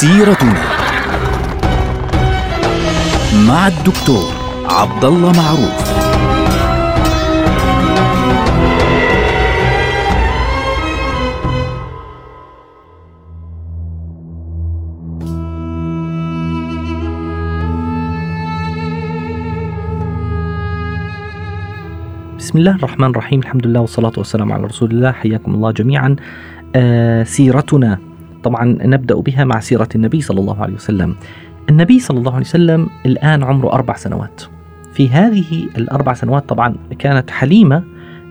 سيرتنا مع الدكتور عبد الله معروف. بسم الله الرحمن الرحيم. الحمد لله والصلاة والسلام على رسول الله. حياكم الله جميعا. آه سيرتنا طبعا نبدأ بها مع سيرة النبي صلى الله عليه وسلم. النبي صلى الله عليه وسلم الآن عمره أربع سنوات. في هذه الأربع سنوات طبعا كانت حليمة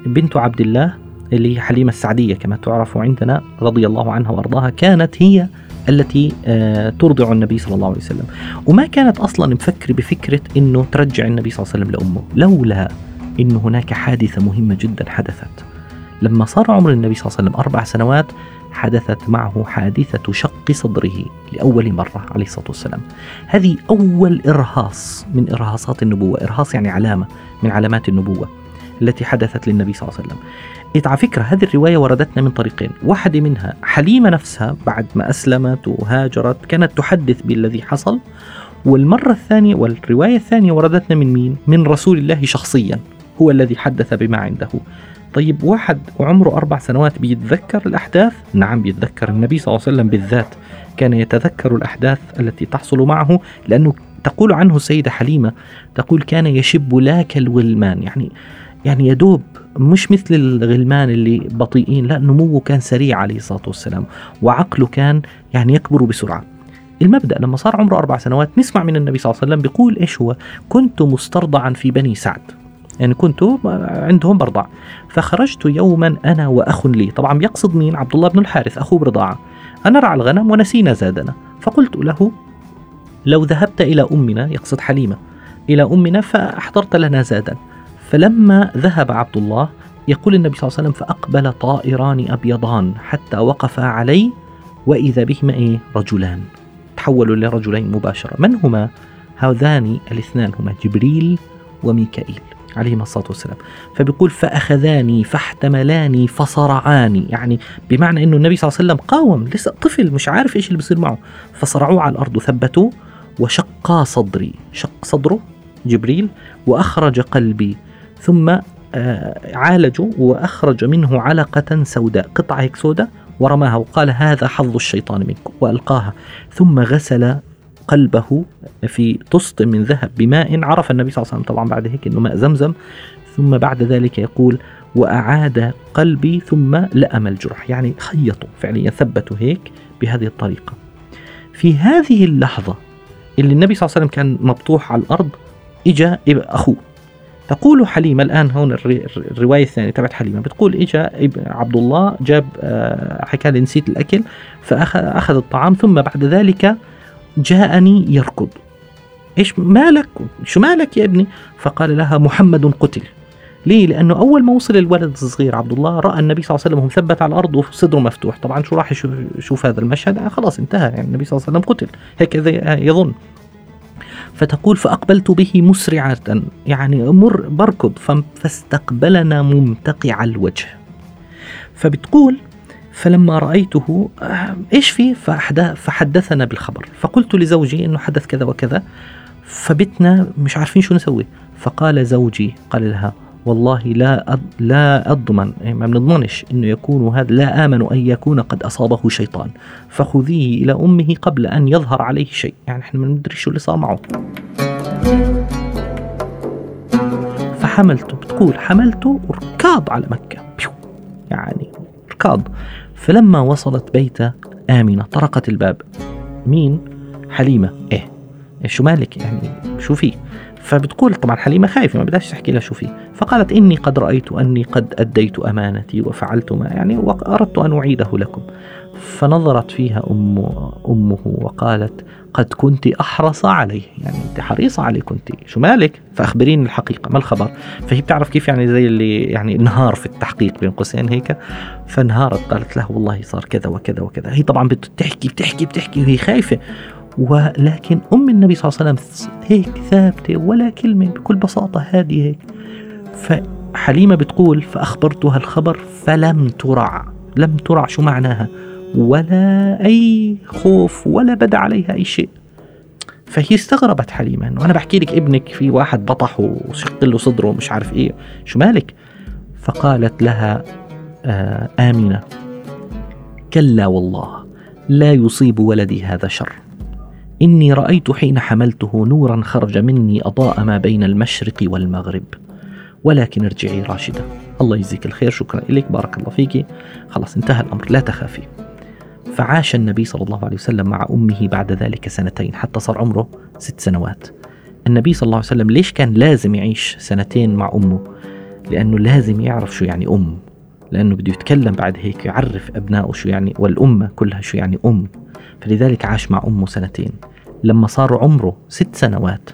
بنت عبد الله اللي هي حليمة السعدية كما تعرف عندنا رضي الله عنها وأرضاها كانت هي التي آه، ترضع النبي صلى الله عليه وسلم. وما كانت أصلا مفكرة بفكرة أنه ترجع النبي صلى الله عليه وسلم لأمه لولا أن هناك حادثة مهمة جدا حدثت. لما صار عمر النبي صلى الله عليه وسلم أربع سنوات حدثت معه حادثة شق صدره لأول مرة عليه الصلاة والسلام. هذه أول إرهاص من إرهاصات النبوة. إرهاص يعني علامة من علامات النبوة التي حدثت للنبي صلى الله عليه وسلم. على فكرة هذه الرواية وردتنا من طريقين. واحدة منها حليمة نفسها بعد ما أسلمت وهاجرت كانت تحدث بالذي حصل. والمرة الثانية والرواية الثانية وردتنا من مين؟ من رسول الله شخصيا. هو الذي حدث بما عنده. طيب واحد وعمره أربع سنوات بيتذكر الأحداث؟ نعم بيتذكر النبي صلى الله عليه وسلم بالذات. كان يتذكر الأحداث التي تحصل معه لأنه تقول عنه السيدة حليمة تقول كان يشب لا كالولمان يعني يعني يدوب مش مثل الغلمان اللي بطيئين لا نموه كان سريع عليه الصلاة والسلام وعقله كان يعني يكبر بسرعة. المبدأ لما صار عمره أربع سنوات نسمع من النبي صلى الله عليه وسلم بيقول إيش هو؟ كنت مسترضعا في بني سعد. يعني كنت عندهم برضع. فخرجت يوما أنا وأخ لي. طبعا يقصد مين؟ عبد الله بن الحارث أخوه برضاعة. أنا رعى الغنم ونسينا زادنا. فقلت له لو ذهبت إلى أمنا يقصد حليمة إلى أمنا فأحضرت لنا زادا. فلما ذهب عبد الله يقول النبي صلى الله عليه وسلم فأقبل طائران أبيضان حتى وقفا علي وإذا بهما إيه؟ رجلان. تحولوا لرجلين مباشرة. من هما؟ هذان الاثنان هما جبريل وميكائيل. عليهما الصلاة والسلام. فبيقول فأخذاني فاحتملاني فصرعاني. يعني بمعنى أنه النبي صلى الله عليه وسلم قاوم لسه طفل مش عارف إيش اللي بيصير معه. فصرعوه على الأرض وثبتوه وشقا صدري. شق صدره جبريل وأخرج قلبي. ثم آه، عالجوا وأخرج منه علقة سوداء. قطعة هيك سوداء ورماها وقال هذا حظ الشيطان منكم. وألقاها. ثم غسل قلبه في طست من ذهب بماء. عرف النبي صلى الله عليه وسلم طبعا بعد هيك إنه ماء زمزم. ثم بعد ذلك يقول وأعاد قلبي ثم لأم الجرح. يعني خيطوا فعليا ثبتوا هيك بهذه الطريقة. في هذه اللحظة اللي النبي صلى الله عليه وسلم كان مبطوح على الأرض إجا أخوه. تقول حليمة الآن هون الرواية الثانية تبعت حليمة. بتقول إجا عبد الله جاب آه، حكى لي نسيت الأكل فأخذ الطعام ثم بعد ذلك جاءني يركض. إيش مالك؟ شو مالك يا ابني؟ فقال لها محمد قتل. ليه؟ لأنه أول ما وصل الولد الصغير عبد الله رأى النبي صلى الله عليه وسلم مثبت على الأرض وصدره مفتوح، طبعا شو راح يشوف هذا المشهد؟ آه خلاص انتهى. يعني النبي صلى الله عليه وسلم قتل، هيك يظن. فتقول فأقبلت به مسرعة. يعني مر بركض. فاستقبلنا ممتقع الوجه. فبتقول فلما رأيته آه، إيش فيه؟ فحدثنا بالخبر. فقلت لزوجي أنه حدث كذا وكذا فبتنا مش عارفين شو نسوي. فقال زوجي قال لها والله لا أض... لا اضمن يعني ما بنضمنش إنه يكون هذا لا آمن أن يكون قد أصابه شيطان فخذيه إلى أمه قبل أن يظهر عليه شيء. يعني إحنا ما ندري شو اللي صار معه. فحملته بتقول حملته وركاض على مكة. يعني ركاض فلما وصلت بيت آمنة طرقت الباب. مين؟ حليمة. إيه شو مالك؟ يعني شو في فبتقول طبعا حليمة خايفة ما بدهاش تحكي لها شو في فقالت إني قد رأيت أني قد أديت أمانتي وفعلت ما يعني وأردت أن أعيده لكم. فنظرت فيها أم أمه وقالت قد كنت أحرص عليه. يعني أنت حريصة عليه كنت. شو مالك؟ فأخبريني الحقيقة. ما الخبر؟ فهي بتعرف كيف يعني زي اللي يعني انهار في التحقيق بين قوسين هيك. فانهارت قالت له والله صار كذا وكذا وكذا. هي طبعا بتحكي بتحكي بتحكي وهي خايفة. ولكن أم النبي صلى الله عليه وسلم هيك ثابتة ولا كلمة بكل بساطة هذه هيك. فحليمة بتقول فأخبرتها الخبر فلم ترع. لم ترع. شو معناها؟ ولا أي خوف ولا بدا عليها أي شيء. فهي استغربت حليمة انه أنا بحكي لك ابنك في واحد بطح وشق له صدره ومش عارف إيه. شو مالك؟ فقالت لها آه آمنة. كلا والله لا يصيب ولدي هذا شر. إني رأيت حين حملته نورا خرج مني أضاء ما بين المشرق والمغرب. ولكن ارجعي راشدة. الله يجزيك الخير. شكرا لك. بارك الله فيك. خلاص انتهى الأمر. لا تخافي. فعاش النبي صلى الله عليه وسلم مع أمه بعد ذلك سنتين حتى صار عمره ست سنوات. النبي صلى الله عليه وسلم ليش كان لازم يعيش سنتين مع أمه؟ لأنه لازم يعرف شو يعني أم. لأنه بده يتكلم بعد هيك يعرف أبنائه شو يعني والأمة كلها شو يعني أم. فلذلك عاش مع أمه سنتين. لما صار عمره ست سنوات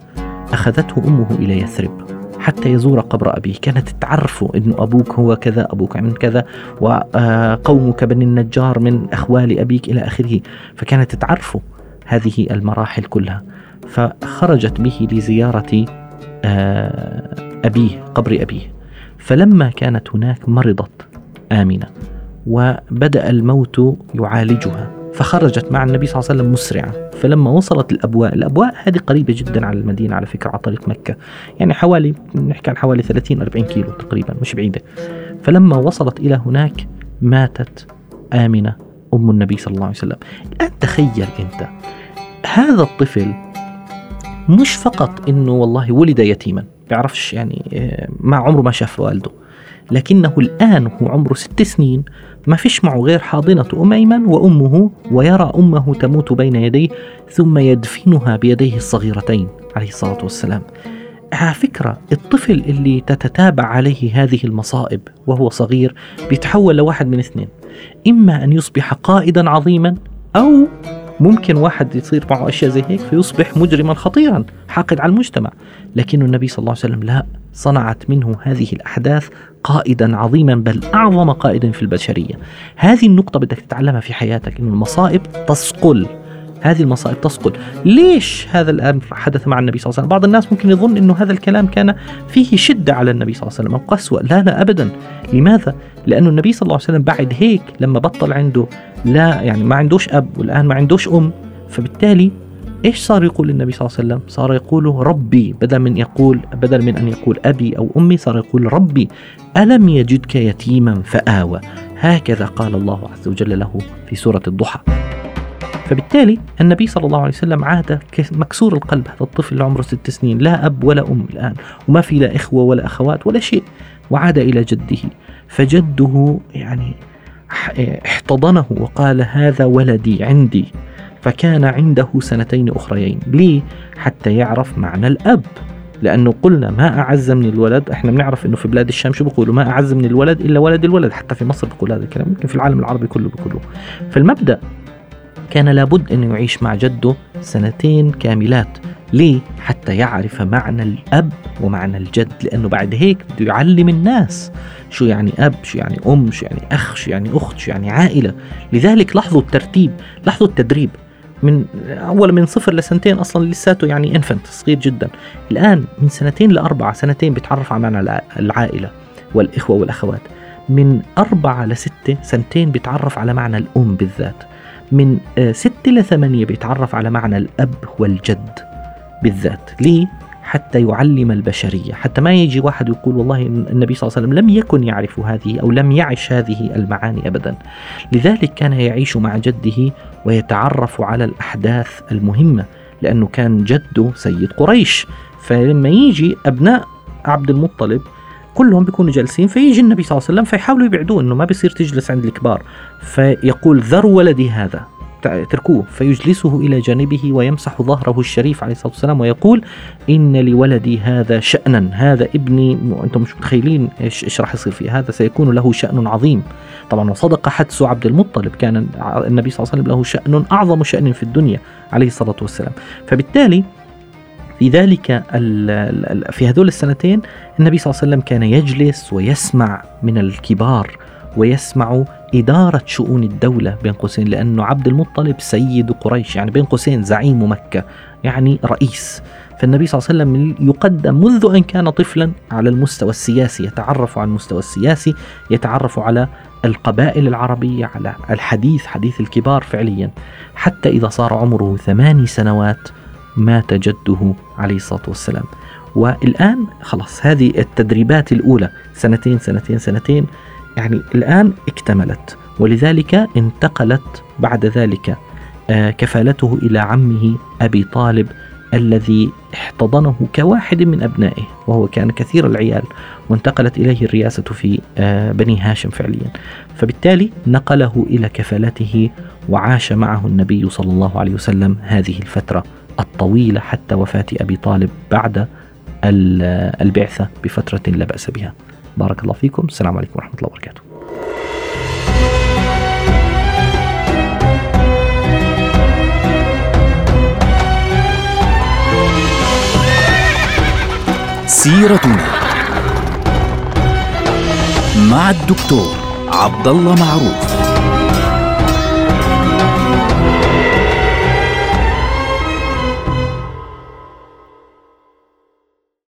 أخذته أمه إلى يثرب. حتى يزور قبر أبيه. كانت تعرفه أنه أبوك هو كذا أبوك من كذا وقومك بني النجار من أخوال أبيك إلى آخره. فكانت تعرفه هذه المراحل كلها. فخرجت به لزيارة آه، أبيه قبر أبيه. فلما كانت هناك مرضت آمنة وبدأ الموت يعالجها. فخرجت مع النبي صلى الله عليه وسلم مسرعة. فلما وصلت الأبواء الأبواء هذه قريبة جدا على المدينة على فكرة على طريق مكة. يعني حوالي نحكي عن حوالي 30 40 كيلو تقريبا مش بعيدة. فلما وصلت إلى هناك ماتت آمنة أم النبي صلى الله عليه وسلم. الآن تخيل أنت هذا الطفل مش فقط إنه والله ولد يتيما بيعرفش يعني آه، ما عمره ما شاف والده. لكنه الآن هو عمره ست سنين. ما فيش معه غير حاضنة أم أيمن وأمه ويرى أمه تموت بين يديه ثم يدفنها بيديه الصغيرتين عليه الصلاة والسلام. على فكرة الطفل اللي تتتابع عليه هذه المصائب وهو صغير بيتحول لواحد من اثنين. إما أن يصبح قائدا عظيما أو ممكن واحد يصير معه أشياء زي هيك فيصبح مجرما خطيرا حاقد على المجتمع. لكن النبي صلى الله عليه وسلم لا. صنعت منه هذه الأحداث قائدا عظيما بل أعظم قائد في البشرية. هذه النقطة بدك تتعلمها في حياتك أن المصائب تثقل. هذه المصائب تثقل. ليش هذا الأمر حدث مع النبي صلى الله عليه وسلم؟ بعض الناس ممكن يظن أنه هذا الكلام كان فيه شدة على النبي صلى الله عليه وسلم. أو قسوة. لا لا أبدا. لماذا؟ لأنه النبي صلى الله عليه وسلم بعد هيك لما بطل عنده لا يعني ما عندوش أب والآن ما عندوش أم فبالتالي إيش صار يقول النبي صلى الله عليه وسلم؟ صار يقول ربي بدل من يقول بدل من أن يقول أبي أو أمي صار يقول ربي ألم يجدك يتيما فآوى هكذا قال الله عز وجل له في سورة الضحى. فبالتالي النبي صلى الله عليه وسلم عاد مكسور القلب هذا الطفل اللي عمره ست سنين لا أب ولا أم الآن وما في لا إخوة ولا أخوات ولا شيء وعاد إلى جده فجده يعني احتضنه وقال هذا ولدي عندي فكان عنده سنتين أخريين. ليه؟ حتى يعرف معنى الأب. لأنه قلنا ما أعز من الولد. إحنا بنعرف أنه في بلاد الشام شو بيقولوا؟ ما أعز من الولد إلا ولد الولد. حتى في مصر بيقول هذا الكلام. يمكن في العالم العربي كله بيقولوا. فالمبدأ كان لابد أنه يعيش مع جده سنتين كاملات. ليه؟ حتى يعرف معنى الأب ومعنى الجد. لأنه بعد هيك بده يعلم الناس شو يعني أب شو يعني أم شو يعني أخ شو يعني أخت شو يعني عائلة. لذلك لاحظوا الترتيب لاحظوا التدريب. من أول من صفر لسنتين أصلا لساته يعني انفنت صغير جدا. الآن من سنتين لأربعة سنتين بيتعرف على معنى العائلة والإخوة والأخوات. من أربعة لستة سنتين بيتعرف على معنى الأم بالذات. من آه، ستة لثمانية بيتعرف على معنى الأب والجد بالذات. ليه؟ حتى يعلم البشرية. حتى ما يجي واحد يقول والله النبي صلى الله عليه وسلم لم يكن يعرف هذه أو لم يعش هذه المعاني أبدا. لذلك كان يعيش مع جده ويتعرف على الأحداث المهمة لأنه كان جده سيد قريش. فلما يجي أبناء عبد المطلب كلهم بيكونوا جالسين فيجي النبي صلى الله عليه وسلم فيحاولوا يبعدوه إنه ما بيصير تجلس عند الكبار. فيقول ذر ولدي هذا. تركوه فيجلسه إلى جانبه ويمسح ظهره الشريف عليه الصلاة والسلام ويقول إن لولدي هذا شأنا هذا ابني أنتم مش متخيلين إيش, إيش راح يصير فيه هذا سيكون له شأن عظيم. طبعا وصدق حدس عبد المطلب كان النبي صلى الله عليه وسلم له شأن أعظم شأن في الدنيا عليه الصلاة والسلام. فبالتالي في ذلك في هذول السنتين النبي صلى الله عليه وسلم كان يجلس ويسمع من الكبار ويسمع إدارة شؤون الدولة بين قوسين لأنه عبد المطلب سيد قريش يعني بين قوسين زعيم مكة يعني رئيس. فالنبي صلى الله عليه وسلم يقدم منذ أن كان طفلا على المستوى السياسي يتعرف على المستوى السياسي يتعرف على القبائل العربية على الحديث حديث الكبار فعليا. حتى إذا صار عمره ثماني سنوات مات جده عليه الصلاة والسلام. والآن خلاص هذه التدريبات الأولى سنتين سنتين سنتين يعني الآن اكتملت ولذلك انتقلت بعد ذلك آه، كفالته إلى عمه أبي طالب الذي احتضنه كواحد من أبنائه وهو كان كثير العيال وانتقلت إليه الرئاسة في آه، بني هاشم فعليا. فبالتالي نقله إلى كفالته وعاش معه النبي صلى الله عليه وسلم هذه الفترة الطويلة حتى وفاة أبي طالب بعد البعثة بفترة لا بأس بها. بارك الله فيكم. السلام عليكم ورحمة الله وبركاته. سيرتنا مع الدكتور عبد الله معروف.